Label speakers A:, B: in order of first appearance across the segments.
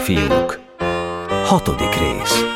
A: fiúk. Hatodik rész.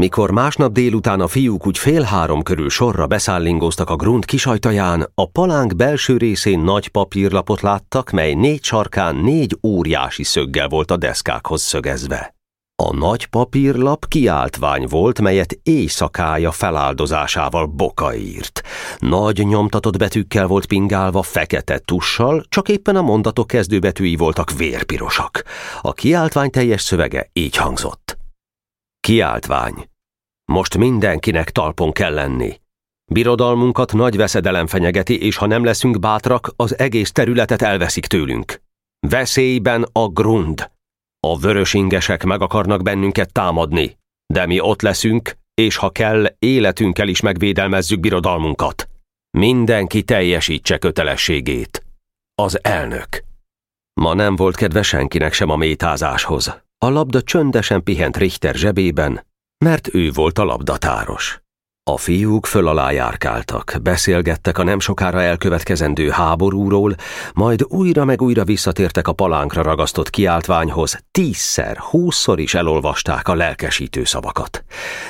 A: Mikor másnap délután a fiúk úgy fél három körül sorra beszállingóztak a grunt kisajtaján, a palánk belső részén nagy papírlapot láttak, mely négy sarkán négy óriási szöggel volt a deszkákhoz szögezve. A nagy papírlap kiáltvány volt, melyet éjszakája feláldozásával Boka írt. Nagy nyomtatott betűkkel volt pingálva fekete tussal, csak éppen a mondatok kezdőbetűi voltak vérpirosak. A kiáltvány teljes szövege így hangzott. Kiáltvány. Most mindenkinek talpon kell lenni. Birodalmunkat nagy veszedelem fenyegeti, és ha nem leszünk bátrak, az egész területet elveszik tőlünk. Veszélyben a grund. A vörösingesek meg akarnak bennünket támadni, de mi ott leszünk, és ha kell, életünkkel is megvédelmezzük birodalmunkat. Mindenki teljesítse kötelességét. Az elnök. Ma nem volt kedve senkinek sem a métázáshoz. A labda csöndesen pihent Richter zsebében, mert ő volt a labdatáros. A fiúk föl alá járkáltak, beszélgettek a nem sokára elkövetkezendő háborúról, majd újra meg újra visszatértek a palánkra ragasztott kiáltványhoz, tízszer, húszszor is elolvasták a lelkesítő szavakat.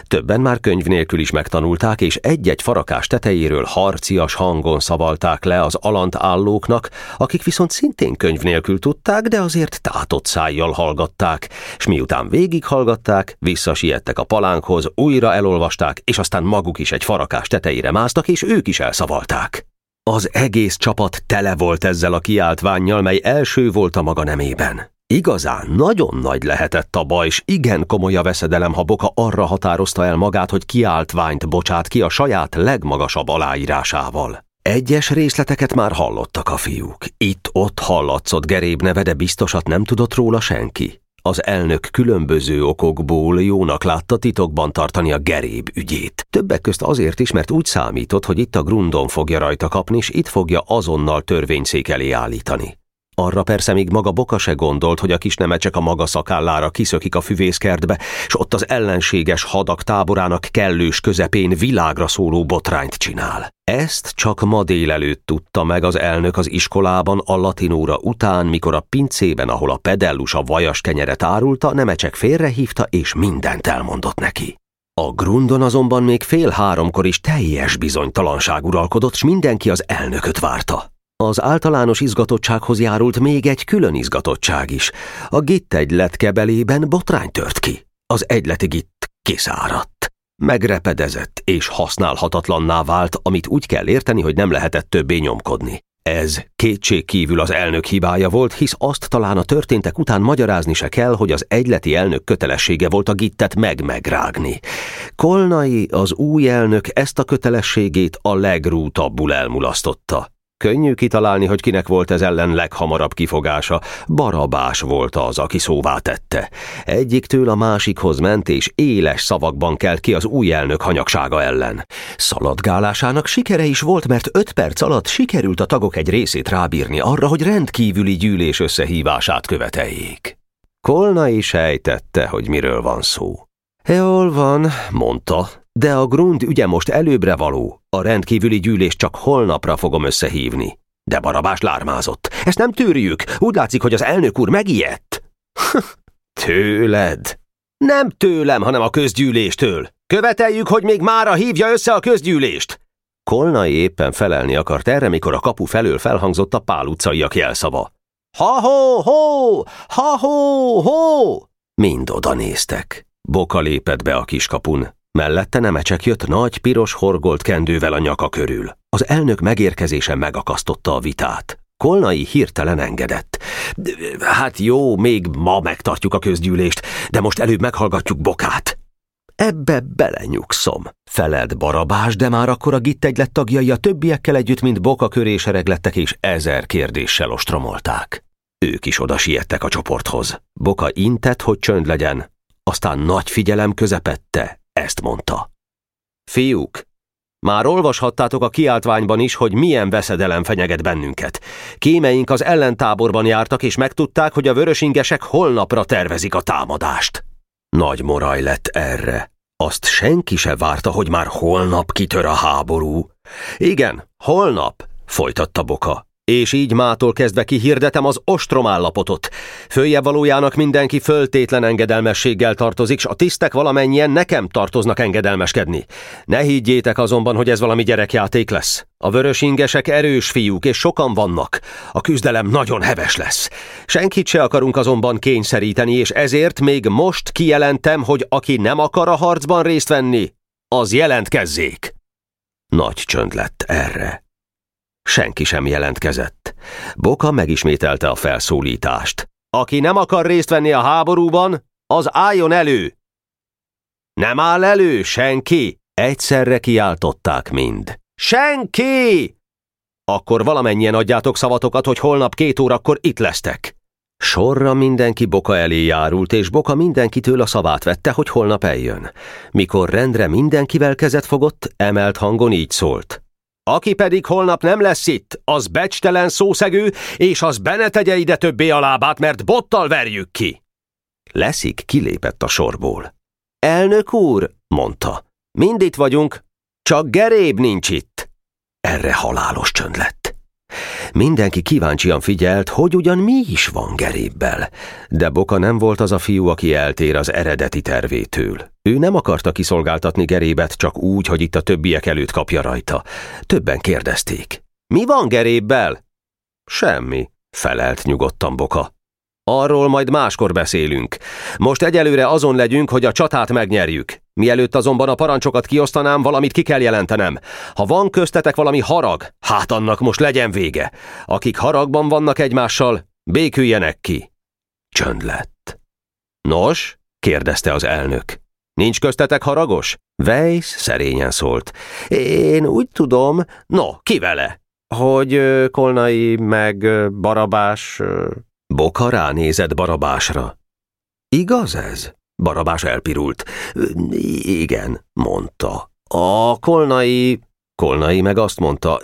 A: Többen már könyv nélkül is megtanulták, és egy-egy farakás tetejéről harcias hangon szavalták le az alant állóknak, akik viszont szintén könyv nélkül tudták, de azért tátott szájjal hallgatták, és miután végighallgatták, visszasiettek a palánkhoz, újra elolvasták, és aztán maguk maguk is egy farakás tetejére másztak, és ők is elszavalták. Az egész csapat tele volt ezzel a kiáltványjal, mely első volt a maga nemében. Igazán nagyon nagy lehetett a baj, és igen komoly a veszedelem, ha Boka arra határozta el magát, hogy kiáltványt bocsát ki a saját legmagasabb aláírásával. Egyes részleteket már hallottak a fiúk. Itt-ott hallatszott Geréb neve, de biztosat nem tudott róla senki. Az elnök különböző okokból jónak látta titokban tartani a geréb ügyét. Többek közt azért is, mert úgy számított, hogy itt a grundon fogja rajta kapni, és itt fogja azonnal törvényszék elé állítani. Arra persze még maga Boka se gondolt, hogy a kis nemecsek a maga szakállára kiszökik a füvészkertbe, és ott az ellenséges hadak táborának kellős közepén világra szóló botrányt csinál. Ezt csak ma délelőtt tudta meg az elnök az iskolában a latinóra után, mikor a pincében, ahol a pedellus a vajas kenyeret árulta, nemecsek félrehívta és mindent elmondott neki. A grundon azonban még fél háromkor is teljes bizonytalanság uralkodott, s mindenki az elnököt várta. Az általános izgatottsághoz járult még egy külön izgatottság is. A gitt egylet kebelében botrány tört ki. Az egyleti gitt kiszáradt. Megrepedezett és használhatatlanná vált, amit úgy kell érteni, hogy nem lehetett többé nyomkodni. Ez kétség kívül az elnök hibája volt, hisz azt talán a történtek után magyarázni se kell, hogy az egyleti elnök kötelessége volt a gittet meg-megrágni. Kolnai, az új elnök ezt a kötelességét a legrútabbul elmulasztotta. Könnyű kitalálni, hogy kinek volt ez ellen leghamarabb kifogása. Barabás volt az, aki szóvá tette. Egyiktől a másikhoz ment, és éles szavakban kelt ki az új elnök hanyagsága ellen. Szaladgálásának sikere is volt, mert öt perc alatt sikerült a tagok egy részét rábírni arra, hogy rendkívüli gyűlés összehívását követeljék. Kolna is ejtette, hogy miről van szó. Jól van, mondta, de a grund ügye most előbbre való. A rendkívüli gyűlés csak holnapra fogom összehívni. De Barabás lármázott. Ezt nem tűrjük. Úgy látszik, hogy az elnök úr megijedt. Tőled? Nem tőlem, hanem a közgyűléstől. Követeljük, hogy még mára hívja össze a közgyűlést. Kolnai éppen felelni akart erre, mikor a kapu felől felhangzott a pál utcaiak jelszava. Ha-ho-ho! Ha-ho-ho! Mind oda néztek. Boka lépett be a kiskapun. Mellette nemecsek jött nagy, piros horgolt kendővel a nyaka körül. Az elnök megérkezése megakasztotta a vitát. Kolnai hirtelen engedett. Hát jó, még ma megtartjuk a közgyűlést, de most előbb meghallgatjuk Bokát. Ebbe belenyugszom, felelt Barabás, de már akkor a gittegylet tagjai a többiekkel együtt, mint Boka köré sereglettek és ezer kérdéssel ostromolták. Ők is oda siettek a csoporthoz. Boka intett, hogy csönd legyen, aztán nagy figyelem közepette ezt mondta. Fiúk, Már olvashattátok a kiáltványban is, hogy milyen veszedelem fenyeget bennünket. Kémeink az ellentáborban jártak, és megtudták, hogy a vörösingesek holnapra tervezik a támadást. Nagy moraj lett erre. Azt senki se várta, hogy már holnap kitör a háború. Igen, holnap, folytatta Boka. És így mától kezdve kihirdetem az ostromállapotot. Fője valójának mindenki föltétlen engedelmességgel tartozik, s a tisztek valamennyien nekem tartoznak engedelmeskedni. Ne higgyétek azonban, hogy ez valami gyerekjáték lesz. A vörös ingesek erős fiúk, és sokan vannak. A küzdelem nagyon heves lesz. Senkit se akarunk azonban kényszeríteni, és ezért még most kijelentem, hogy aki nem akar a harcban részt venni, az jelentkezzék. Nagy csönd lett erre. Senki sem jelentkezett. Boka megismételte a felszólítást. Aki nem akar részt venni a háborúban, az álljon elő! Nem áll elő senki! Egyszerre kiáltották mind. Senki! Akkor valamennyien adjátok szavatokat, hogy holnap két órakor itt lesztek. Sorra mindenki Boka elé járult, és Boka mindenkitől a szavát vette, hogy holnap eljön. Mikor rendre mindenkivel kezet fogott, emelt hangon így szólt. Aki pedig holnap nem lesz itt, az becstelen szószegő, és az bene tegye ide többé a lábát, mert bottal verjük ki. Leszik kilépett a sorból. Elnök úr, mondta, mind itt vagyunk, csak Geréb nincs itt. Erre halálos csönd lett. Mindenki kíváncsian figyelt, hogy ugyan mi is van Gerébbel. De Boka nem volt az a fiú, aki eltér az eredeti tervétől. Ő nem akarta kiszolgáltatni Gerébet csak úgy, hogy itt a többiek előtt kapja rajta. Többen kérdezték. Mi van Gerébbel? Semmi, felelt nyugodtan Boka. Arról majd máskor beszélünk. Most egyelőre azon legyünk, hogy a csatát megnyerjük. Mielőtt azonban a parancsokat kiosztanám, valamit ki kell jelentenem. Ha van köztetek valami harag, hát annak most legyen vége. Akik haragban vannak egymással, béküljenek ki. Csönd lett. Nos? kérdezte az elnök. Nincs köztetek haragos? Weiss szerényen szólt. Én úgy tudom, no, ki vele? Hogy Kolnai meg Barabás... Boka ránézett Barabásra. Igaz ez? Barabás elpirult. Igen, mondta. A kolnai... Kolnai meg azt mondta,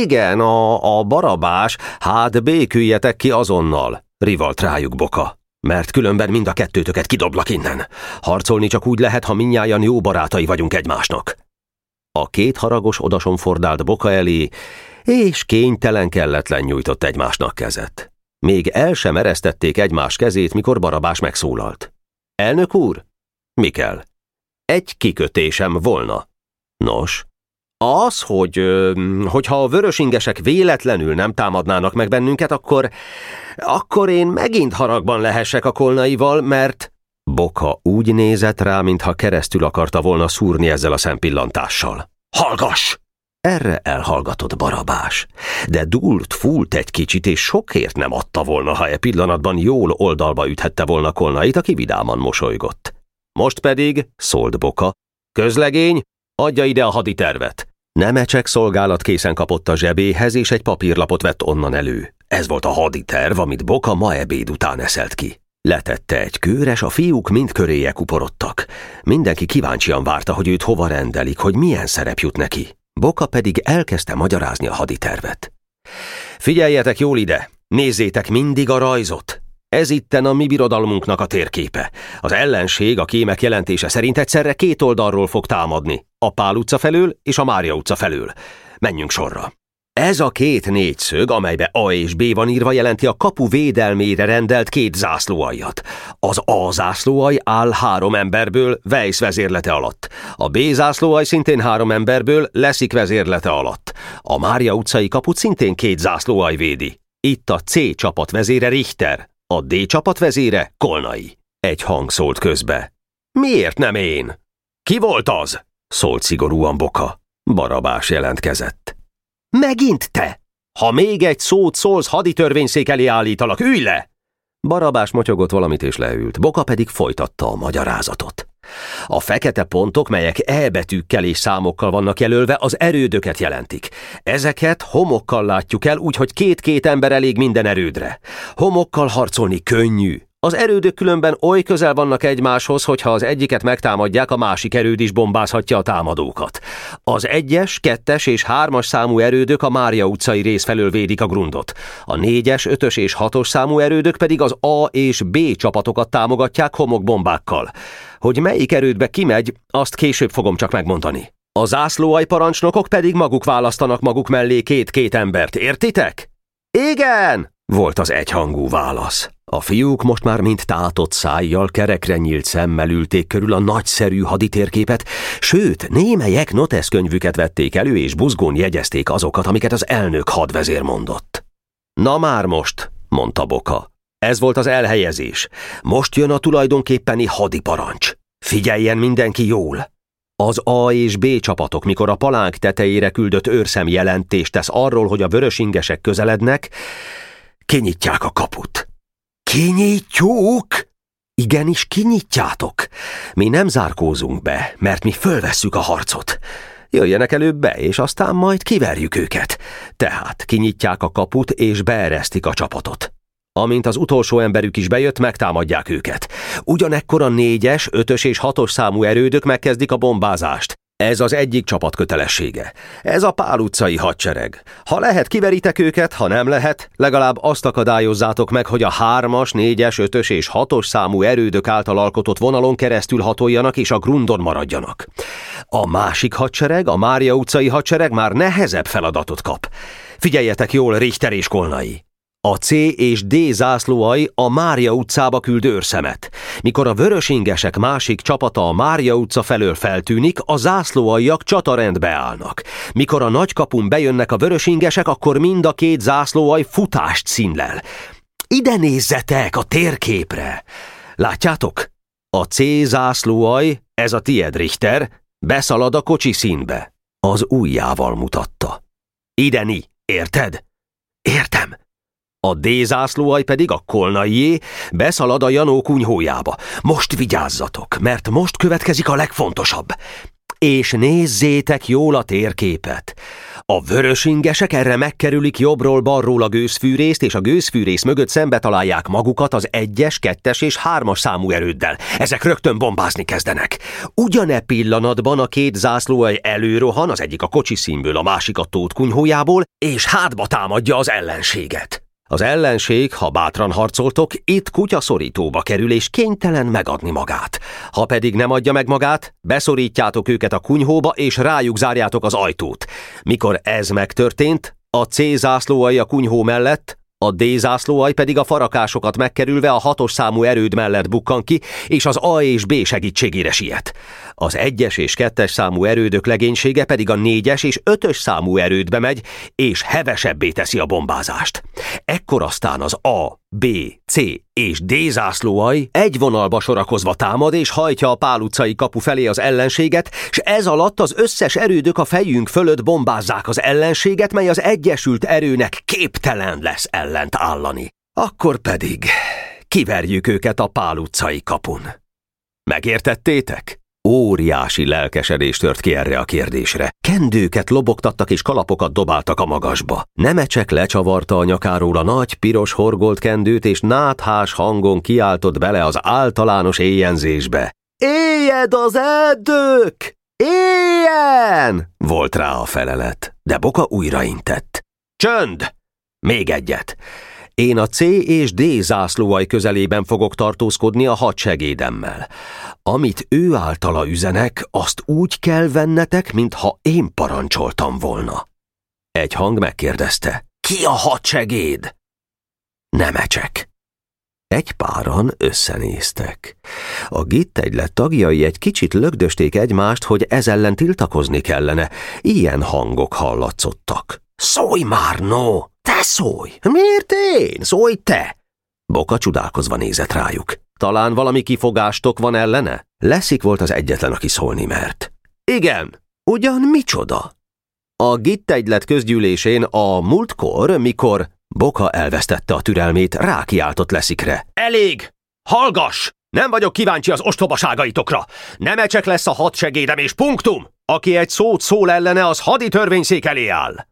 A: igen, a, a barabás, hát béküljetek ki azonnal, rivalt rájuk Boka. Mert különben mind a kettőtöket kidoblak innen. Harcolni csak úgy lehet, ha minnyáján jó barátai vagyunk egymásnak. A két haragos odason fordált Boka elé, és kénytelen kelletlen nyújtott egymásnak kezet. Még el sem eresztették egymás kezét, mikor Barabás megszólalt. Elnök úr? Mi kell? Egy kikötésem volna. Nos, az, hogy, hogyha a vörösingesek véletlenül nem támadnának meg bennünket, akkor, akkor én megint haragban lehessek a kolnaival, mert... Boka úgy nézett rá, mintha keresztül akarta volna szúrni ezzel a szempillantással. Hallgass! Erre elhallgatott Barabás, de dult, fúlt egy kicsit, és sokért nem adta volna, ha e pillanatban jól oldalba üthette volna Kolnait, aki vidáman mosolygott. Most pedig, szólt Boka, közlegény, adja ide a haditervet. Nemecsek szolgálat készen kapott a zsebéhez, és egy papírlapot vett onnan elő. Ez volt a haditerv, amit Boka ma ebéd után eszelt ki. Letette egy kőres, a fiúk mind köréje kuporodtak. Mindenki kíváncsian várta, hogy őt hova rendelik, hogy milyen szerep jut neki. Boka pedig elkezdte magyarázni a haditervet. Figyeljetek jól ide, nézzétek mindig a rajzot. Ez itten a mi birodalmunknak a térképe. Az ellenség a kémek jelentése szerint egyszerre két oldalról fog támadni. A Pál utca felől és a Mária utca felől. Menjünk sorra. Ez a két négyszög, amelybe A és B van írva, jelenti a kapu védelmére rendelt két zászlóaljat. Az A zászlóaj áll három emberből Weiss vezérlete alatt. A B zászlóaj szintén három emberből Leszik vezérlete alatt. A Mária utcai kaput szintén két zászlóaj védi. Itt a C csapat vezére Richter, a D csapat vezére Kolnai. Egy hang szólt közbe. Miért nem én? Ki volt az? szólt szigorúan Boka. Barabás jelentkezett. Megint te! Ha még egy szót szólsz, haditörvényszék elé állítalak, ülj le! Barabás motyogott valamit és leült, Boka pedig folytatta a magyarázatot. A fekete pontok, melyek E betűkkel és számokkal vannak jelölve, az erődöket jelentik. Ezeket homokkal látjuk el, úgyhogy két-két ember elég minden erődre. Homokkal harcolni könnyű, Az erődök különben oly közel vannak egymáshoz, hogyha az egyiket megtámadják, a másik erőd is bombázhatja a támadókat. Az egyes, kettes és hármas számú erődök a Mária utcai rész felől védik a grundot. A négyes, ötös és hatos számú erődök pedig az A és B csapatokat támogatják homokbombákkal. Hogy melyik erődbe kimegy, azt később fogom csak megmondani. A zászlóaj parancsnokok pedig maguk választanak maguk mellé két-két embert, értitek? Igen! Volt az egyhangú válasz. A fiúk most már mint tátott szájjal, kerekre nyílt szemmel ülték körül a nagyszerű haditérképet, sőt, némelyek noteszkönyvüket vették elő, és buzgón jegyezték azokat, amiket az elnök hadvezér mondott. Na már most, mondta Boka. Ez volt az elhelyezés. Most jön a tulajdonképpeni hadiparancs. Figyeljen mindenki jól! Az A és B csapatok, mikor a palánk tetejére küldött őrszem jelentést tesz arról, hogy a vörösingesek közelednek, kinyitják a kaput. Kinyitjuk? Igenis, kinyitjátok. Mi nem zárkózunk be, mert mi fölvesszük a harcot. Jöjjenek előbb be, és aztán majd kiverjük őket. Tehát kinyitják a kaput, és beeresztik a csapatot. Amint az utolsó emberük is bejött, megtámadják őket. Ugyanekkor a négyes, ötös és hatos számú erődök megkezdik a bombázást. Ez az egyik csapat kötelessége. Ez a Pál utcai hadsereg. Ha lehet, kiveritek őket, ha nem lehet, legalább azt akadályozzátok meg, hogy a hármas, négyes, ötös és hatos számú erődök által alkotott vonalon keresztül hatoljanak és a grundon maradjanak. A másik hadsereg, a Mária utcai hadsereg már nehezebb feladatot kap. Figyeljetek jól, Richter és Kolnai! A C és D zászlóai a Mária utcába küld őrszemet. Mikor a vörösingesek másik csapata a Mária utca felől feltűnik, a zászlóaiak csatarendbe állnak. Mikor a nagykapun bejönnek a vörösingesek, akkor mind a két zászlóaj futást színlel. Ide nézzetek a térképre! Látjátok? A C zászlóaj, ez a tied Richter, beszalad a kocsi színbe. Az ujjával mutatta. Ideni, érted? Értem. A D zászlóaj pedig a kolnaié beszalad a Janó kunyhójába. Most vigyázzatok, mert most következik a legfontosabb. És nézzétek jól a térképet. A vörösingesek erre megkerülik jobbról-balról a gőzfűrészt, és a gőzfűrész mögött szembe találják magukat az egyes, kettes és hármas számú erőddel. Ezek rögtön bombázni kezdenek. Ugyane pillanatban a két zászlóaj előrohan, az egyik a kocsi színből, a másik a tót kunyhójából, és hátba támadja az ellenséget. Az ellenség, ha bátran harcoltok, itt kutyaszorítóba kerül és kénytelen megadni magát. Ha pedig nem adja meg magát, beszorítjátok őket a kunyhóba és rájuk zárjátok az ajtót. Mikor ez megtörtént, a C zászlóai a kunyhó mellett, a D zászlóaj pedig a farakásokat megkerülve a hatos számú erőd mellett bukkan ki, és az A és B segítségére siet. Az egyes és kettes számú erődök legénysége pedig a négyes és ötös számú erődbe megy, és hevesebbé teszi a bombázást. Ekkor aztán az A, B, C és D zászlóaj egy vonalba sorakozva támad és hajtja a Pál utcai kapu felé az ellenséget, és ez alatt az összes erődök a fejünk fölött bombázzák az ellenséget, mely az egyesült erőnek képtelen lesz ellent állani. Akkor pedig kiverjük őket a Pál utcai kapun. Megértettétek? Óriási lelkesedés tört ki erre a kérdésre. Kendőket lobogtattak és kalapokat dobáltak a magasba. Nemecsek lecsavarta a nyakáról a nagy, piros horgolt kendőt, és náthás hangon kiáltott bele az általános éjjenzésbe. Éjjed az erdők! Éjjen! Volt rá a felelet, de Boka újraintett. Csönd! Még egyet! Én a C és D zászlóaj közelében fogok tartózkodni a hadsegédemmel. Amit ő általa üzenek, azt úgy kell vennetek, mintha én parancsoltam volna. Egy hang megkérdezte, ki a hadsegéd? Nemecsek. Egy páran összenéztek. A gitt egylet tagjai egy kicsit lögdösték egymást, hogy ez ellen tiltakozni kellene. Ilyen hangok hallatszottak. Szólj már, no! Te szólj! Miért én? Szólj te! Boka csodálkozva nézett rájuk. Talán valami kifogástok van ellene? Leszik volt az egyetlen, aki szólni mert. Igen, ugyan micsoda? A gittegylet közgyűlésén a múltkor, mikor Boka elvesztette a türelmét, rákiáltott leszikre. Elég! Hallgass! Nem vagyok kíváncsi az ostobaságaitokra. Nem ecsek lesz a hadsegédem és punktum! Aki egy szót szól ellene, az hadi törvényszék elé áll.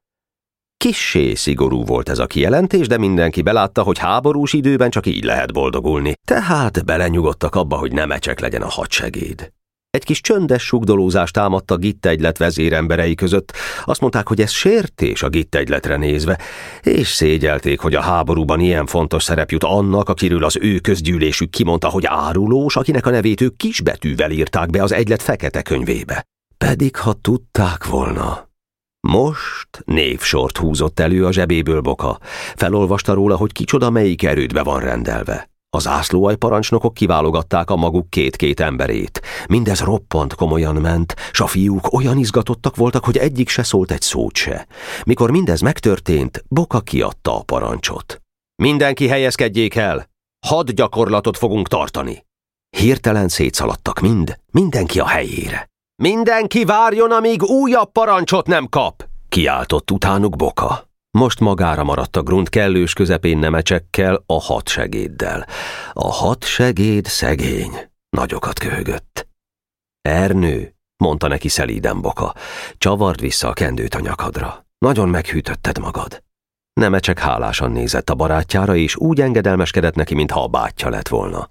A: Kissé szigorú volt ez a kijelentés, de mindenki belátta, hogy háborús időben csak így lehet boldogulni. Tehát belenyugodtak abba, hogy nem ecsek legyen a hadsegéd. Egy kis csöndes sugdolózást támadta Gittegylet vezéremberei között. Azt mondták, hogy ez sértés a Gittegyletre nézve, és szégyelték, hogy a háborúban ilyen fontos szerep jut annak, akiről az ő közgyűlésük kimondta, hogy árulós, akinek a nevét ők kisbetűvel írták be az egylet fekete könyvébe. Pedig ha tudták volna... Most névsort húzott elő a zsebéből Boka. Felolvasta róla, hogy kicsoda melyik erődbe van rendelve. Az ászlóaj parancsnokok kiválogatták a maguk két-két emberét. Mindez roppant komolyan ment, s a fiúk olyan izgatottak voltak, hogy egyik se szólt egy szót se. Mikor mindez megtörtént, Boka kiadta a parancsot. Mindenki helyezkedjék el! Had gyakorlatot fogunk tartani! Hirtelen szétszaladtak mind, mindenki a helyére. Mindenki várjon, amíg újabb parancsot nem kap! Kiáltott utánuk Boka. Most magára maradt a grunt kellős közepén nemecsekkel, a hat segéddel. A hat segéd szegény, nagyokat köhögött. Ernő, mondta neki szelíden Boka, csavard vissza a kendőt a nyakadra. Nagyon meghűtötted magad. Nemecsek hálásan nézett a barátjára, és úgy engedelmeskedett neki, mintha a bátyja lett volna.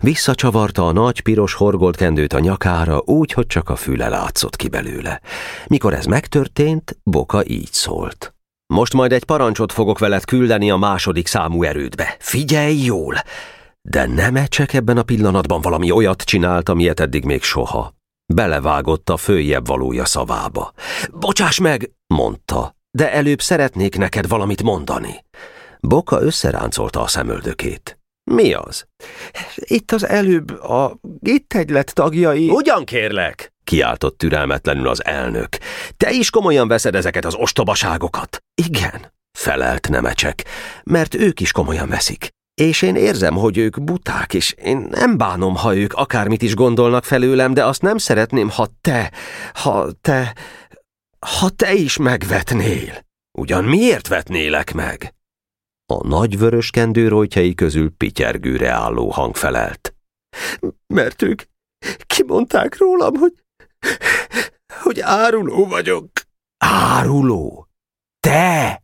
A: Visszacsavarta a nagy, piros horgolt kendőt a nyakára, úgy, hogy csak a füle látszott ki belőle. Mikor ez megtörtént, Boka így szólt. Most majd egy parancsot fogok veled küldeni a második számú erődbe. Figyelj jól! De Nemecsek ebben a pillanatban valami olyat csinált, amilyet eddig még soha. Belevágott a följebb valója szavába. Bocsáss meg, mondta, de előbb szeretnék neked valamit mondani. Boka összeráncolta a szemöldökét. Mi az? Itt az előbb a itt egylet tagjai... Ugyan kérlek? Kiáltott türelmetlenül az elnök. Te is komolyan veszed ezeket az ostobaságokat? Igen, felelt Nemecsek, mert ők is komolyan veszik. És én érzem, hogy ők buták, és én nem bánom, ha ők akármit is gondolnak felőlem, de azt nem szeretném, ha te, ha te, ha te is megvetnél. Ugyan miért vetnélek meg? A nagy vörös kendőrojtjai közül pityergőre álló hang felelt. Mert ők kimondták rólam, hogy, hogy áruló vagyok. Áruló? Te?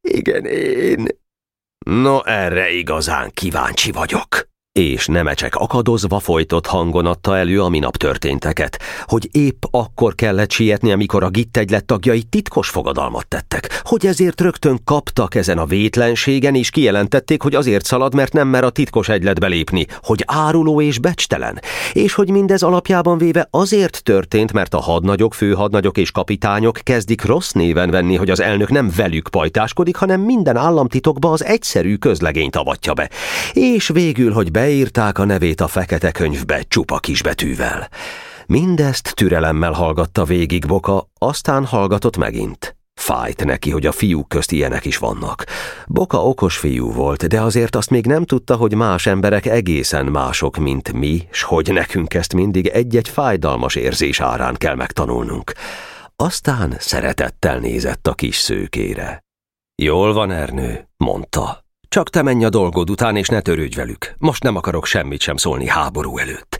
A: Igen, én. No, erre igazán kíváncsi vagyok és Nemecsek akadozva folytott hangon adta elő a minap történteket, hogy épp akkor kellett sietni, amikor a gittegylet tagjai titkos fogadalmat tettek, hogy ezért rögtön kaptak ezen a vétlenségen, és kijelentették, hogy azért szalad, mert nem mer a titkos egyletbe lépni, hogy áruló és becstelen, és hogy mindez alapjában véve azért történt, mert a hadnagyok, főhadnagyok és kapitányok kezdik rossz néven venni, hogy az elnök nem velük pajtáskodik, hanem minden államtitokba az egyszerű közlegényt avatja be, és végül, hogy be Beírták a nevét a fekete könyvbe csupa kisbetűvel. Mindezt türelemmel hallgatta végig Boka, aztán hallgatott megint. Fájt neki, hogy a fiúk közt ilyenek is vannak. Boka okos fiú volt, de azért azt még nem tudta, hogy más emberek egészen mások, mint mi, s hogy nekünk ezt mindig egy-egy fájdalmas érzés árán kell megtanulnunk. Aztán szeretettel nézett a kis szőkére. Jól van, Ernő, mondta. Csak te menj a dolgod után, és ne törődj velük. Most nem akarok semmit sem szólni háború előtt.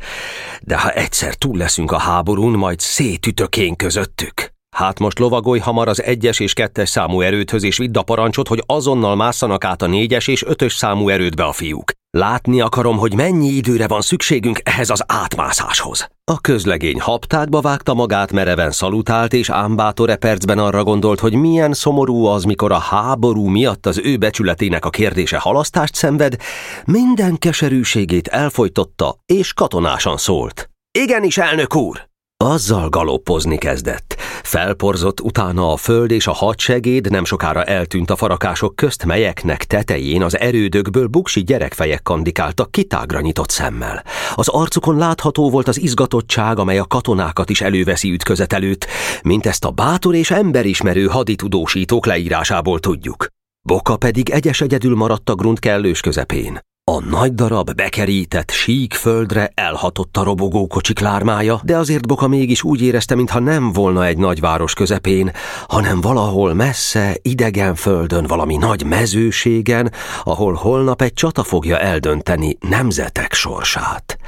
A: De ha egyszer túl leszünk a háborún, majd szétütök én közöttük. Hát most lovagolj hamar az egyes és kettes számú erődhöz, és vidd a parancsot, hogy azonnal másszanak át a négyes és ötös számú erődbe a fiúk. Látni akarom, hogy mennyi időre van szükségünk ehhez az átmászáshoz. A közlegény haptákba vágta magát, mereven szalutált, és ámbátore percben arra gondolt, hogy milyen szomorú az, mikor a háború miatt az ő becsületének a kérdése halasztást szenved, minden keserűségét elfolytotta, és katonásan szólt. Igenis, elnök úr! Azzal galoppozni kezdett. Felporzott utána a föld és a hadsegéd nem sokára eltűnt a farakások közt, melyeknek tetején az erődökből buksi gyerekfejek kandikáltak kitágra nyitott szemmel. Az arcukon látható volt az izgatottság, amely a katonákat is előveszi ütközet előtt, mint ezt a bátor és emberismerő haditudósítók leírásából tudjuk. Boka pedig egyes egyedül maradt a grunt kellős közepén. A nagy darab, bekerített, sík földre elhatott a robogókocsik lármája, de azért Boka mégis úgy érezte, mintha nem volna egy nagyváros közepén, hanem valahol messze, idegen földön, valami nagy mezőségen, ahol holnap egy csata fogja eldönteni nemzetek sorsát.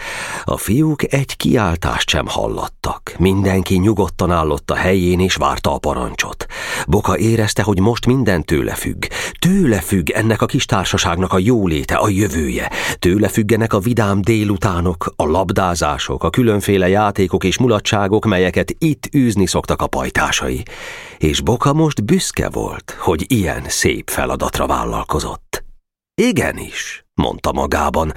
A: A fiúk egy kiáltást sem hallattak. Mindenki nyugodtan állott a helyén és várta a parancsot. Boka érezte, hogy most minden tőle függ. Tőle függ ennek a kis társaságnak a jóléte, a jövő jövője. Tőle függenek a vidám délutánok, a labdázások, a különféle játékok és mulatságok, melyeket itt űzni szoktak a pajtásai. És Boka most büszke volt, hogy ilyen szép feladatra vállalkozott. Igenis, mondta magában,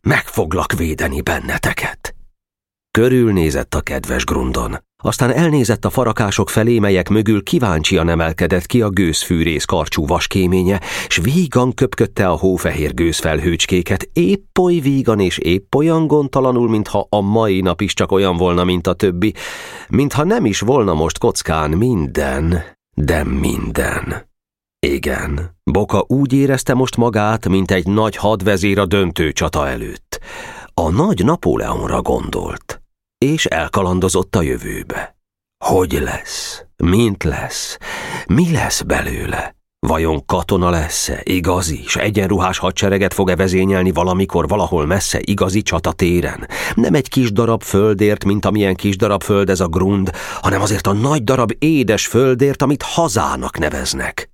A: meg foglak védeni benneteket. Körülnézett a kedves grundon. Aztán elnézett a farakások felé, melyek mögül kíváncsian emelkedett ki a gőzfűrész karcsú vaskéménye, s vígan köpködte a hófehér gőzfelhőcskéket, épp oly vígan és épp olyan gondtalanul, mintha a mai nap is csak olyan volna, mint a többi, mintha nem is volna most kockán minden, de minden. Igen, Boka úgy érezte most magát, mint egy nagy hadvezér a döntő csata előtt. A nagy Napóleonra gondolt és elkalandozott a jövőbe. Hogy lesz? Mint lesz? Mi lesz belőle? Vajon katona lesz-e, igazi, és egyenruhás hadsereget fog-e vezényelni valamikor valahol messze igazi csatatéren? Nem egy kis darab földért, mint amilyen kis darab föld ez a grund, hanem azért a nagy darab édes földért, amit hazának neveznek.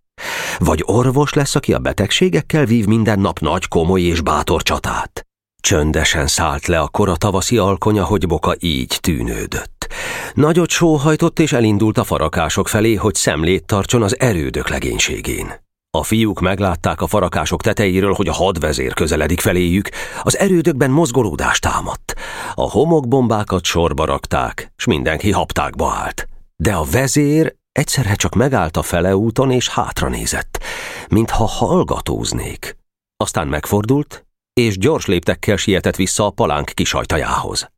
A: Vagy orvos lesz, aki a betegségekkel vív minden nap nagy, komoly és bátor csatát? Csöndesen szállt le a kora tavaszi alkonya, hogy Boka így tűnődött. Nagyot sóhajtott és elindult a farakások felé, hogy szemlét tartson az erődök legénységén. A fiúk meglátták a farakások tetejéről, hogy a hadvezér közeledik feléjük, az erődökben mozgolódást támadt. A homokbombákat sorba rakták, s mindenki haptákba állt. De a vezér egyszerre csak megállt a feleúton és hátra nézett, mintha hallgatóznék. Aztán megfordult, és gyors léptekkel sietett vissza a palánk kisajtajához.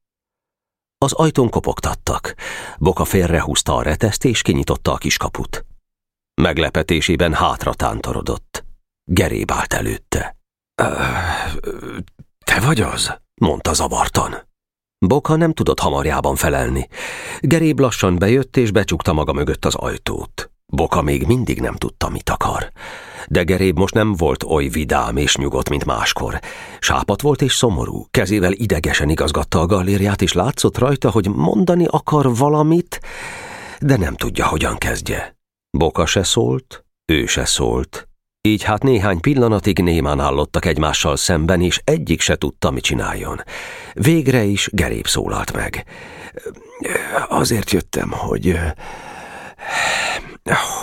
A: Az ajtón kopogtattak. Boka félrehúzta a reteszt, és kinyitotta a kiskaput. Meglepetésében hátra tántorodott. Geréb állt előtte. Te vagy az? mondta zavartan. Boka nem tudott hamarjában felelni. Geréb lassan bejött, és becsukta maga mögött az ajtót. Boka még mindig nem tudta, mit akar. De Geréb most nem volt oly vidám és nyugodt, mint máskor. Sápat volt és szomorú, kezével idegesen igazgatta a gallériát, és látszott rajta, hogy mondani akar valamit, de nem tudja, hogyan kezdje. Boka se szólt, ő se szólt. Így hát néhány pillanatig némán állottak egymással szemben, és egyik se tudta, mit csináljon. Végre is Geréb szólalt meg. Azért jöttem, hogy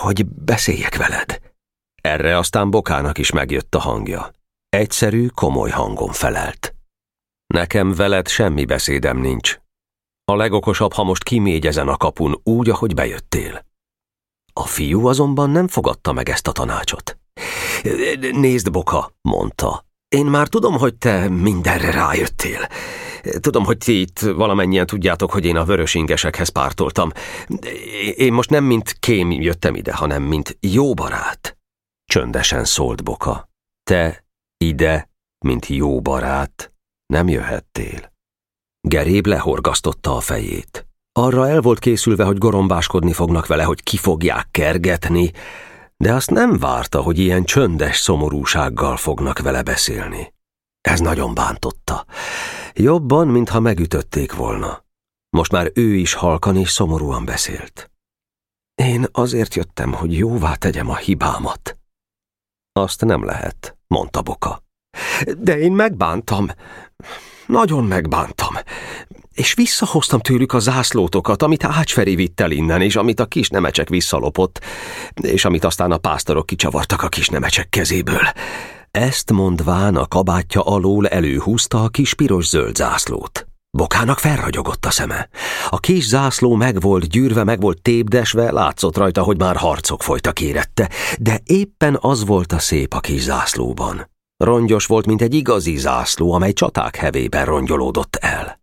A: hogy beszéljek veled. Erre aztán Bokának is megjött a hangja. Egyszerű, komoly hangon felelt. Nekem veled semmi beszédem nincs. A legokosabb, ha most kimégy ezen a kapun úgy, ahogy bejöttél. A fiú azonban nem fogadta meg ezt a tanácsot. Nézd, Boka, mondta. Én már tudom, hogy te mindenre rájöttél. Tudom, hogy ti itt valamennyien tudjátok, hogy én a vörös ingesekhez pártoltam. Én most nem mint kém jöttem ide, hanem mint jó barát. Csöndesen szólt Boka. Te ide, mint jó barát, nem jöhettél. Geréb lehorgasztotta a fejét. Arra el volt készülve, hogy gorombáskodni fognak vele, hogy ki fogják kergetni, de azt nem várta, hogy ilyen csöndes szomorúsággal fognak vele beszélni. Ez nagyon bántotta. Jobban, mintha megütötték volna. Most már ő is halkan és szomorúan beszélt. Én azért jöttem, hogy jóvá tegyem a hibámat. Azt nem lehet, mondta Boka. De én megbántam. Nagyon megbántam. És visszahoztam tőlük a zászlótokat, amit Ácsferi vitt el innen, és amit a kis nemecsek visszalopott, és amit aztán a pásztorok kicsavartak a kis nemecsek kezéből. Ezt mondván a kabátja alól előhúzta a kis piros-zöld zászlót. Bokának felragyogott a szeme. A kis zászló meg volt gyűrve, meg volt tépdesve, látszott rajta, hogy már harcok folytak érette, de éppen az volt a szép a kis zászlóban. Rongyos volt, mint egy igazi zászló, amely csaták hevében rongyolódott el.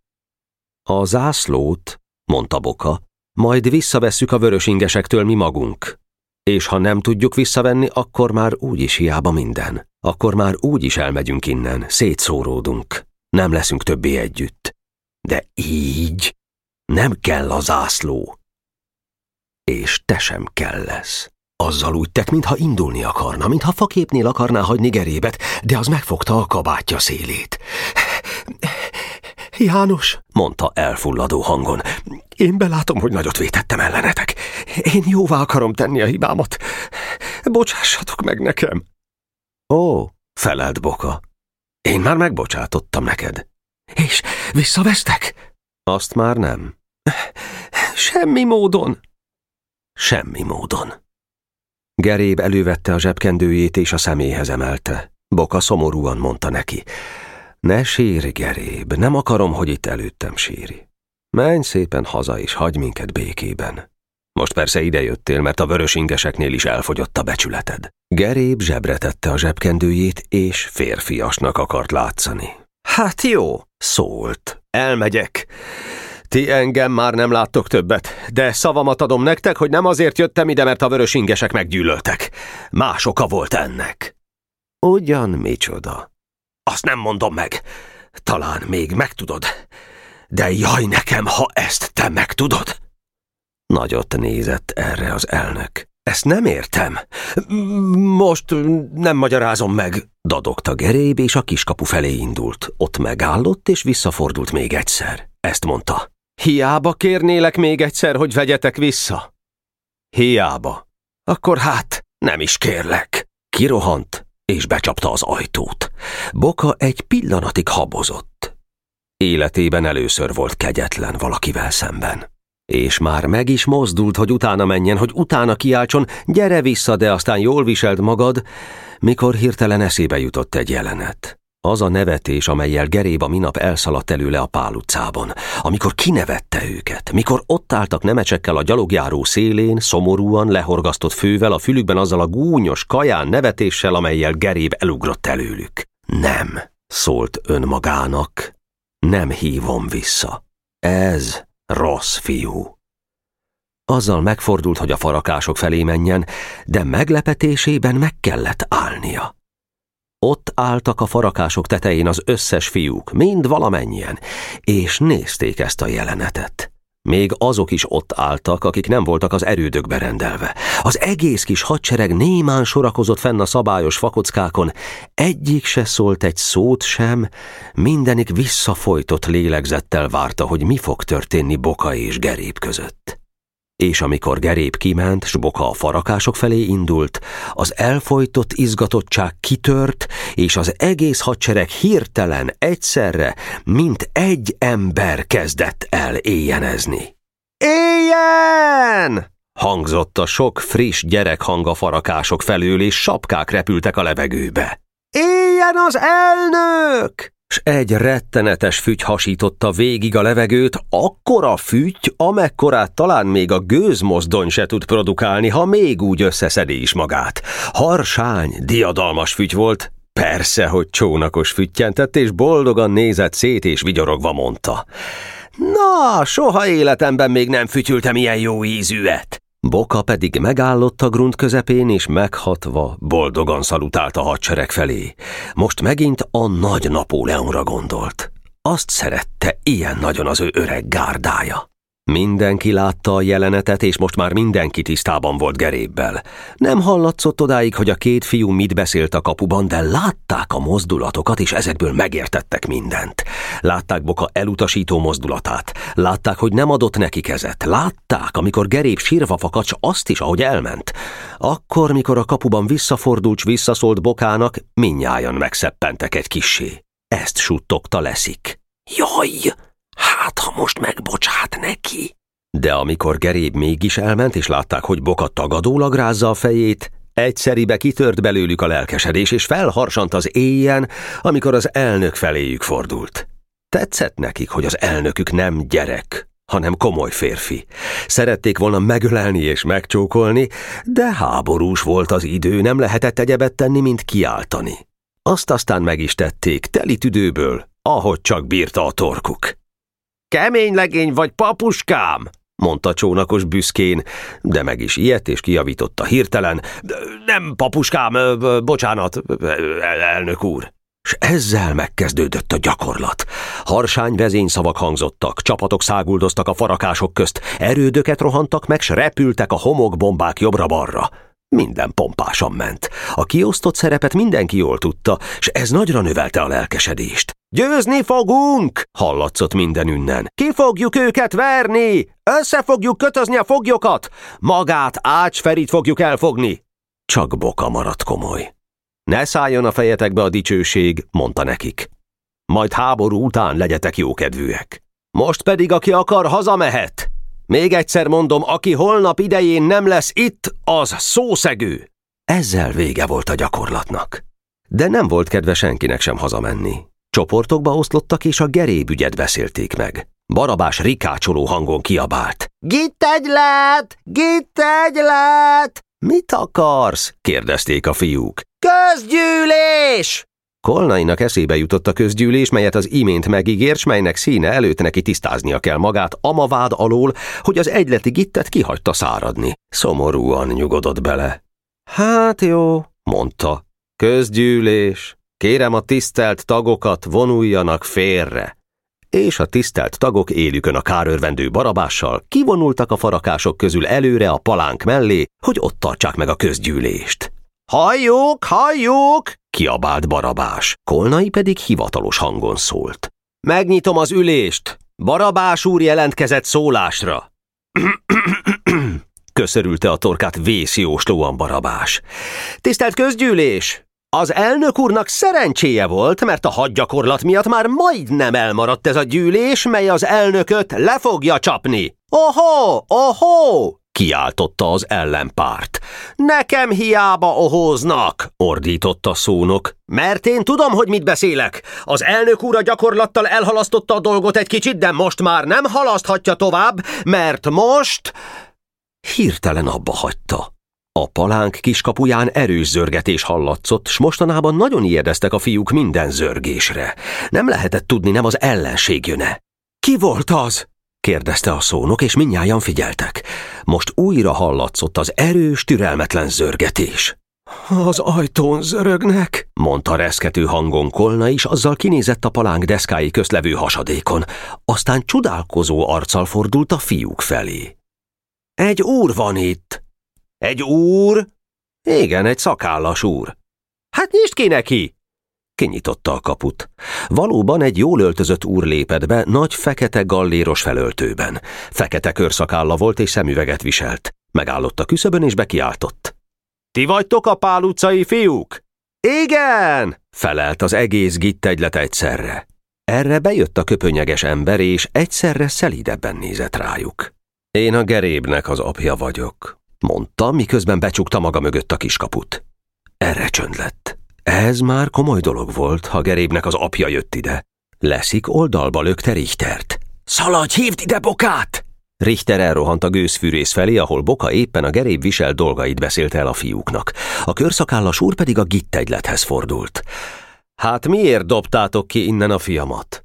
A: A zászlót, mondta Boka, majd visszavesszük a vörösingesektől mi magunk, és ha nem tudjuk visszavenni, akkor már úgyis hiába minden. Akkor már úgy is elmegyünk innen, szétszóródunk. Nem leszünk többé együtt. De így nem kell az ászló. És te sem kell lesz. Azzal úgy tett, mintha indulni akarna, mintha faképnél akarná hagyni gerébet, de az megfogta a kabátja szélét. János, mondta elfulladó hangon, én belátom, hogy nagyot vétettem ellenetek. Én jóvá akarom tenni a hibámat. Bocsássatok meg nekem. Ó, felelt Boka. Én már megbocsátottam neked. És visszavesztek? Azt már nem. Semmi módon. Semmi módon. Geréb elővette a zsebkendőjét és a szeméhez emelte. Boka szomorúan mondta neki. Ne sírj, Geréb, nem akarom, hogy itt előttem síri. Menj szépen haza és hagy minket békében. Most persze idejöttél, mert a vörös ingeseknél is elfogyott a becsületed. Geréb zsebre tette a zsebkendőjét, és férfiasnak akart látszani. Hát jó, szólt. Elmegyek. Ti engem már nem láttok többet, de szavamat adom nektek, hogy nem azért jöttem ide, mert a vörös ingesek meggyűlöltek. Más oka volt ennek. Ugyan micsoda? Azt nem mondom meg. Talán még megtudod. De jaj nekem, ha ezt te megtudod. Nagyot nézett erre az elnök. Ezt nem értem. Most nem magyarázom meg, dadogta Geréb, és a kiskapu felé indult. Ott megállott, és visszafordult még egyszer. Ezt mondta. Hiába kérnélek még egyszer, hogy vegyetek vissza? Hiába. Akkor hát, nem is kérlek. Kirohant, és becsapta az ajtót. Boka egy pillanatig habozott. Életében először volt kegyetlen valakivel szemben. És már meg is mozdult, hogy utána menjen, hogy utána kiáltson, gyere vissza, de aztán jól viseld magad, mikor hirtelen eszébe jutott egy jelenet. Az a nevetés, amelyel Geréba minap elszaladt előle a Pál utcában, amikor kinevette őket, mikor ott álltak nemecsekkel a gyalogjáró szélén, szomorúan, lehorgasztott fővel, a fülükben azzal a gúnyos, kaján nevetéssel, amelyel Geréb elugrott előlük. Nem, szólt önmagának, nem hívom vissza. Ez rossz fiú. Azzal megfordult, hogy a farakások felé menjen, de meglepetésében meg kellett állnia. Ott álltak a farakások tetején az összes fiúk, mind valamennyien, és nézték ezt a jelenetet. Még azok is ott álltak, akik nem voltak az erődökbe rendelve. Az egész kis hadsereg némán sorakozott fenn a szabályos fakockákon, egyik se szólt egy szót sem, mindenik visszafolytott lélegzettel várta, hogy mi fog történni Boka és Gerép között és amikor Gerép kiment, s Boka a farakások felé indult, az elfolytott izgatottság kitört, és az egész hadsereg hirtelen, egyszerre, mint egy ember kezdett el éjjenezni. Éjjen! hangzott a sok friss gyerekhang a farakások felől, és sapkák repültek a levegőbe. Éljen az elnök! S egy rettenetes fügy hasította végig a levegőt, akkora fügy, amekkorát talán még a gőzmozdony se tud produkálni, ha még úgy összeszedi is magát. Harsány, diadalmas fügy volt, persze, hogy csónakos füttyentett, és boldogan nézett szét, és vigyorogva mondta. Na, soha életemben még nem fütyültem ilyen jó ízűet. Boka pedig megállott a grunt közepén, és meghatva, boldogan szalutált a hadsereg felé. Most megint a nagy Napóleonra gondolt. Azt szerette ilyen nagyon az ő öreg gárdája. Mindenki látta a jelenetet, és most már mindenki tisztában volt Gerébbel. Nem hallatszott odáig, hogy a két fiú mit beszélt a kapuban, de látták a mozdulatokat, és ezekből megértettek mindent. Látták Boka elutasító mozdulatát, látták, hogy nem adott neki kezet, látták, amikor Geréb sírva fakacs azt is, ahogy elment. Akkor, mikor a kapuban visszafordult, visszaszólt Bokának, minnyájan megszeppentek egy kissé. Ezt suttogta leszik. Jaj! Hát, ha most megbocsát neki. De amikor Geréb mégis elment, és látták, hogy Boka tagadólag rázza a fejét, egyszeribe kitört belőlük a lelkesedés, és felharsant az éjjen, amikor az elnök feléjük fordult. Tetszett nekik, hogy az elnökük nem gyerek, hanem komoly férfi. Szerették volna megölelni és megcsókolni, de háborús volt az idő, nem lehetett egyebet tenni, mint kiáltani. Azt aztán meg is tették, teli tüdőből, ahogy csak bírta a torkuk. Kemény legény vagy, papuskám? mondta csónakos büszkén, de meg is ilyet és kijavította hirtelen. Nem, papuskám, bocsánat, elnök úr. S ezzel megkezdődött a gyakorlat. Harsány vezényszavak hangzottak, csapatok száguldoztak a farakások közt, erődöket rohantak meg, s repültek a homokbombák jobbra-balra. Minden pompásan ment. A kiosztott szerepet mindenki jól tudta, s ez nagyra növelte a lelkesedést. Győzni fogunk! hallatszott minden ünnen. Ki fogjuk őket verni! Össze fogjuk kötözni a foglyokat! Magát Ácsferit fogjuk elfogni! Csak Boka maradt komoly. Ne szálljon a fejetekbe a dicsőség, mondta nekik. Majd háború után legyetek jókedvűek. Most pedig, aki akar, hazamehet. Még egyszer mondom, aki holnap idején nem lesz itt, az szószegő. Ezzel vége volt a gyakorlatnak. De nem volt kedve senkinek sem hazamenni. Csoportokba oszlottak, és a gerébügyet beszélték meg. Barabás rikácsoló hangon kiabált. Gitt egylet! Gitt egylet! Mit akarsz? kérdezték a fiúk. Közgyűlés! Kolnainak eszébe jutott a közgyűlés, melyet az imént megígért, melynek színe előtt neki tisztáznia kell magát amavád alól, hogy az egyleti gittet kihagyta száradni. Szomorúan nyugodott bele. Hát jó, mondta. Közgyűlés. Kérem a tisztelt tagokat vonuljanak félre. És a tisztelt tagok élükön a kárörvendő barabással kivonultak a farakások közül előre a palánk mellé, hogy ott tartsák meg a közgyűlést. Halljuk, halljuk! kiabált Barabás. Kolnai pedig hivatalos hangon szólt. Megnyitom az ülést! Barabás úr jelentkezett szólásra. Köszörülte a torkát vészjóslóan Barabás. Tisztelt közgyűlés! Az elnök úrnak szerencséje volt, mert a hadgyakorlat miatt már majdnem elmaradt ez a gyűlés, mely az elnököt le fogja csapni. Oho, oho! Kiáltotta az ellenpárt. Nekem hiába ohóznak, ordította szónok. Mert én tudom, hogy mit beszélek. Az elnök úr a gyakorlattal elhalasztotta a dolgot egy kicsit, de most már nem halaszthatja tovább, mert most... Hirtelen abba hagyta. A palánk kiskapuján erős zörgetés hallatszott, s mostanában nagyon ijedeztek a fiúk minden zörgésre. Nem lehetett tudni, nem az ellenség jöne. Ki volt az? Kérdezte a szónok, és minnyáján figyeltek. Most újra hallatszott az erős, türelmetlen zörgetés. Az ajtón zörögnek, mondta reszkető hangon Kolna, és azzal kinézett a palánk deszkái közlevő hasadékon. Aztán csodálkozó arccal fordult a fiúk felé. Egy úr van itt. Egy úr? Igen, egy szakállas úr. Hát nyisd ki neki! Kinyitotta a kaput. Valóban egy jól öltözött úr lépett be, nagy fekete galléros felöltőben. Fekete körszakálla volt és szemüveget viselt. Megállott a küszöbön és bekiáltott. Ti vagytok a Pál utcai fiúk? Igen! felelt az egész gitt egylet egyszerre. Erre bejött a köpönyeges ember, és egyszerre szelídebben nézett rájuk. Én a gerébnek az apja vagyok, mondta, miközben becsukta maga mögött a kiskaput. Erre csönd lett. Ez már komoly dolog volt, ha Gerébnek az apja jött ide. Leszik oldalba lökte Richtert. Szaladj, hívd ide Bokát! Richter elrohant a gőzfűrész felé, ahol Boka éppen a geréb visel dolgait beszélt el a fiúknak. A körszakállas úr pedig a gittegylethez fordult. Hát miért dobtátok ki innen a fiamat?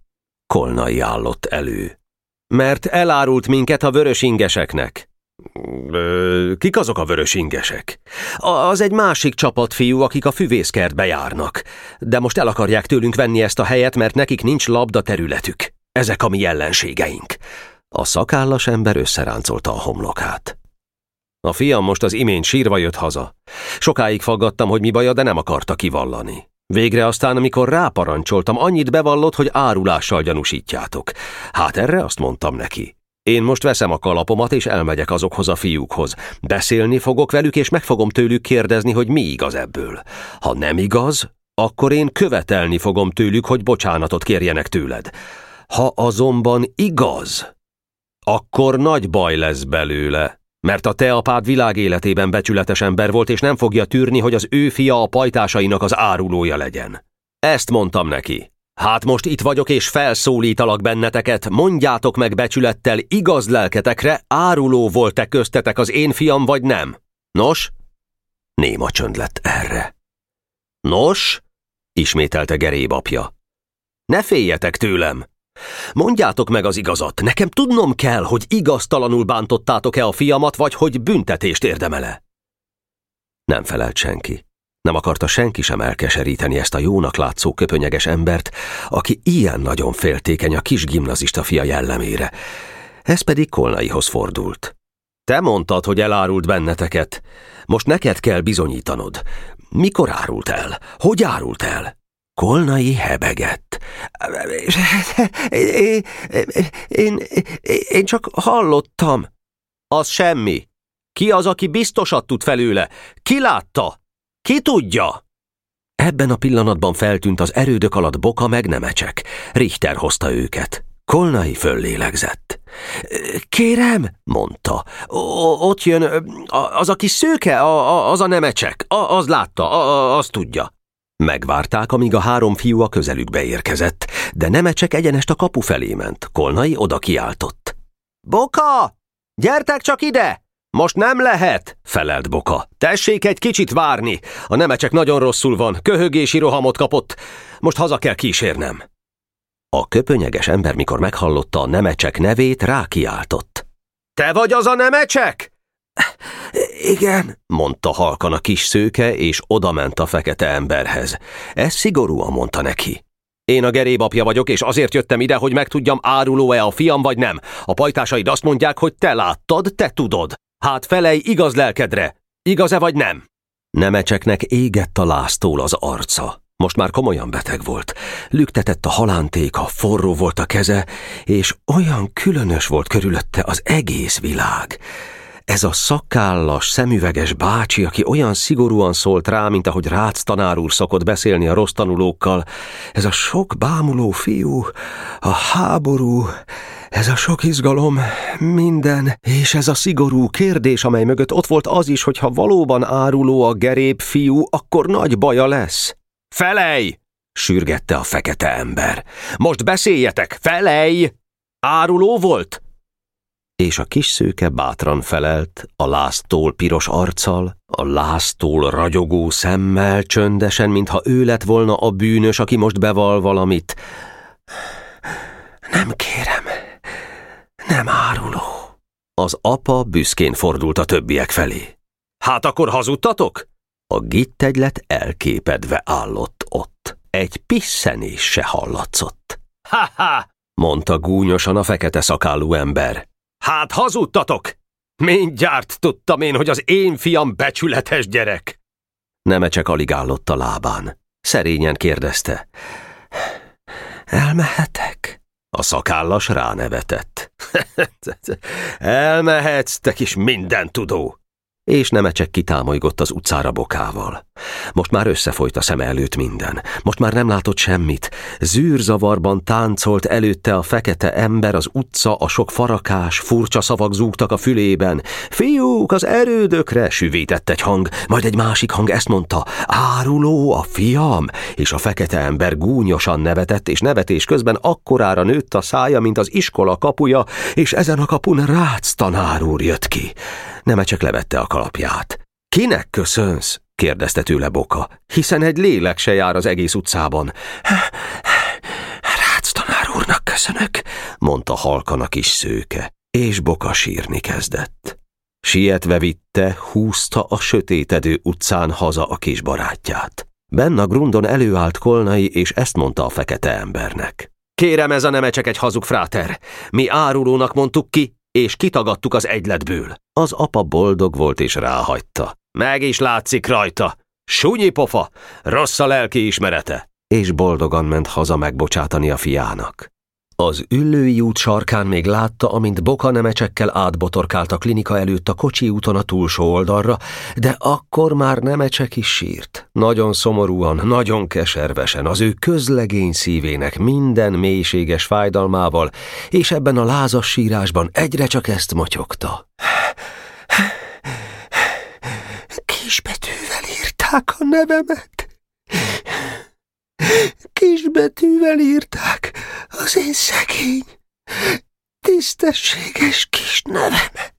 A: Kolnai állott elő. Mert elárult minket a vörös ingeseknek. Kik azok a vörös ingesek? Az egy másik csapat fiú, akik a füvészkertbe járnak. De most el akarják tőlünk venni ezt a helyet, mert nekik nincs labda területük. Ezek a mi ellenségeink. A szakállas ember összeráncolta a homlokát. A fiam most az imént sírva jött haza. Sokáig faggattam, hogy mi baja, de nem akarta kivallani. Végre aztán, amikor ráparancsoltam, annyit bevallott, hogy árulással gyanúsítjátok. Hát erre azt mondtam neki. Én most veszem a kalapomat, és elmegyek azokhoz a fiúkhoz. Beszélni fogok velük, és meg fogom tőlük kérdezni, hogy mi igaz ebből. Ha nem igaz, akkor én követelni fogom tőlük, hogy bocsánatot kérjenek tőled. Ha azonban igaz, akkor nagy baj lesz belőle, mert a te apád világ életében becsületes ember volt, és nem fogja tűrni, hogy az ő fia a pajtásainak az árulója legyen. Ezt mondtam neki. Hát most itt vagyok és felszólítalak benneteket, mondjátok meg becsülettel igaz lelketekre, áruló volt-e köztetek az én fiam vagy nem? Nos? Néma csönd lett erre. Nos? ismételte Geréb apja. Ne féljetek tőlem! Mondjátok meg az igazat, nekem tudnom kell, hogy igaztalanul bántottátok-e a fiamat, vagy hogy büntetést érdemele. Nem felelt senki. Nem akarta senki sem elkeseríteni ezt a jónak látszó köpönyeges embert, aki ilyen nagyon féltékeny a kis gimnazista fia jellemére. Ez pedig Kolnaihoz fordult. Te mondtad, hogy elárult benneteket. Most neked kell bizonyítanod. Mikor árult el? Hogy árult el? Kolnai hebegett. Én, én, én csak hallottam. Az semmi. Ki az, aki biztosat tud felőle? Ki látta? Ki tudja? Ebben a pillanatban feltűnt az erődök alatt boka meg nemecsek. Richter hozta őket. Kolnai föllélegzett. Kérem, mondta, ott jön, az a kis szőke, az a nemecsek, az látta, az tudja. Megvárták, amíg a három fiú a közelükbe érkezett, de nemecsek egyenest a kapu felé ment. Kolnai oda kiáltott. Boka! Gyertek csak ide! Most nem lehet, felelt Boka. Tessék egy kicsit várni. A nemecsek nagyon rosszul van, köhögési rohamot kapott. Most haza kell kísérnem. A köpönyeges ember, mikor meghallotta a nemecsek nevét, rákiáltott. Te vagy az a nemecsek? Igen, mondta halkan a kis szőke, és odament a fekete emberhez. Ez szigorúan mondta neki. Én a gerébapja vagyok, és azért jöttem ide, hogy megtudjam, áruló-e a fiam vagy nem. A pajtásaid azt mondják, hogy te láttad, te tudod. Hát felej igaz lelkedre, igaz-e vagy nem? Nemecseknek égett a láztól az arca. Most már komolyan beteg volt. Lüktetett a halántéka, forró volt a keze, és olyan különös volt körülötte az egész világ. Ez a szakállas, szemüveges bácsi, aki olyan szigorúan szólt rá, mint ahogy Rácz tanár úr szokott beszélni a rossz tanulókkal, ez a sok bámuló fiú, a háború, ez a sok izgalom, minden, és ez a szigorú kérdés, amely mögött ott volt az is, hogy ha valóban áruló a gerép fiú, akkor nagy baja lesz. Felej! sürgette a fekete ember. Most beszéljetek, felej! Áruló volt? És a kis szőke bátran felelt, a láztól piros arccal, a láztól ragyogó szemmel, csöndesen, mintha ő lett volna a bűnös, aki most beval valamit. Nem kérem, nem áruló. Az apa büszkén fordult a többiek felé. Hát akkor hazudtatok? A gittegylet elképedve állott ott. Egy pisszenés se hallatszott. Ha-ha! mondta gúnyosan a fekete szakálú ember. Hát hazudtatok! Mindjárt tudtam én, hogy az én fiam becsületes gyerek. Neme csak alig állott a lábán. Szerényen kérdezte. Elmehetek? A szakállas ránevetett. Elmehetsz, te kis minden tudó! És Nemecsek kitámolygott az utcára bokával. Most már összefolyt a szem előtt minden. Most már nem látott semmit. Zűrzavarban táncolt előtte a fekete ember, az utca, a sok farakás, furcsa szavak zúgtak a fülében. Fiúk, az erődökre, süvített egy hang, majd egy másik hang ezt mondta, áruló a fiam, és a fekete ember gúnyosan nevetett, és nevetés közben akkorára nőtt a szája, mint az iskola kapuja, és ezen a kapun Rácz tanár úr jött ki. Nemecsek levette a kalapját. Kinek köszönsz? kérdezte tőle Boka, hiszen egy lélek se jár az egész utcában. Rácz tanár úrnak köszönök, mondta halkan a kis szőke, és Boka sírni kezdett. Sietve vitte, húzta a sötétedő utcán haza a kis barátját. Benn grundon előállt Kolnai, és ezt mondta a fekete embernek. Kérem, ez a neme csak egy hazug fráter. Mi árulónak mondtuk ki, és kitagadtuk az egyletből. Az apa boldog volt és ráhagyta. Meg is látszik rajta. Súnyi pofa, rossz a lelki ismerete. És boldogan ment haza megbocsátani a fiának. Az üllői út sarkán még látta, amint boka nemecsekkel átbotorkált a klinika előtt a kocsi úton a túlsó oldalra, de akkor már nemecsek is sírt. Nagyon szomorúan, nagyon keservesen, az ő közlegény szívének minden mélységes fájdalmával, és ebben a lázas sírásban egyre csak ezt motyogta. Kisbetűvel írták a nevemet kisbetűvel írták az én szegény, tisztességes kis nevemet.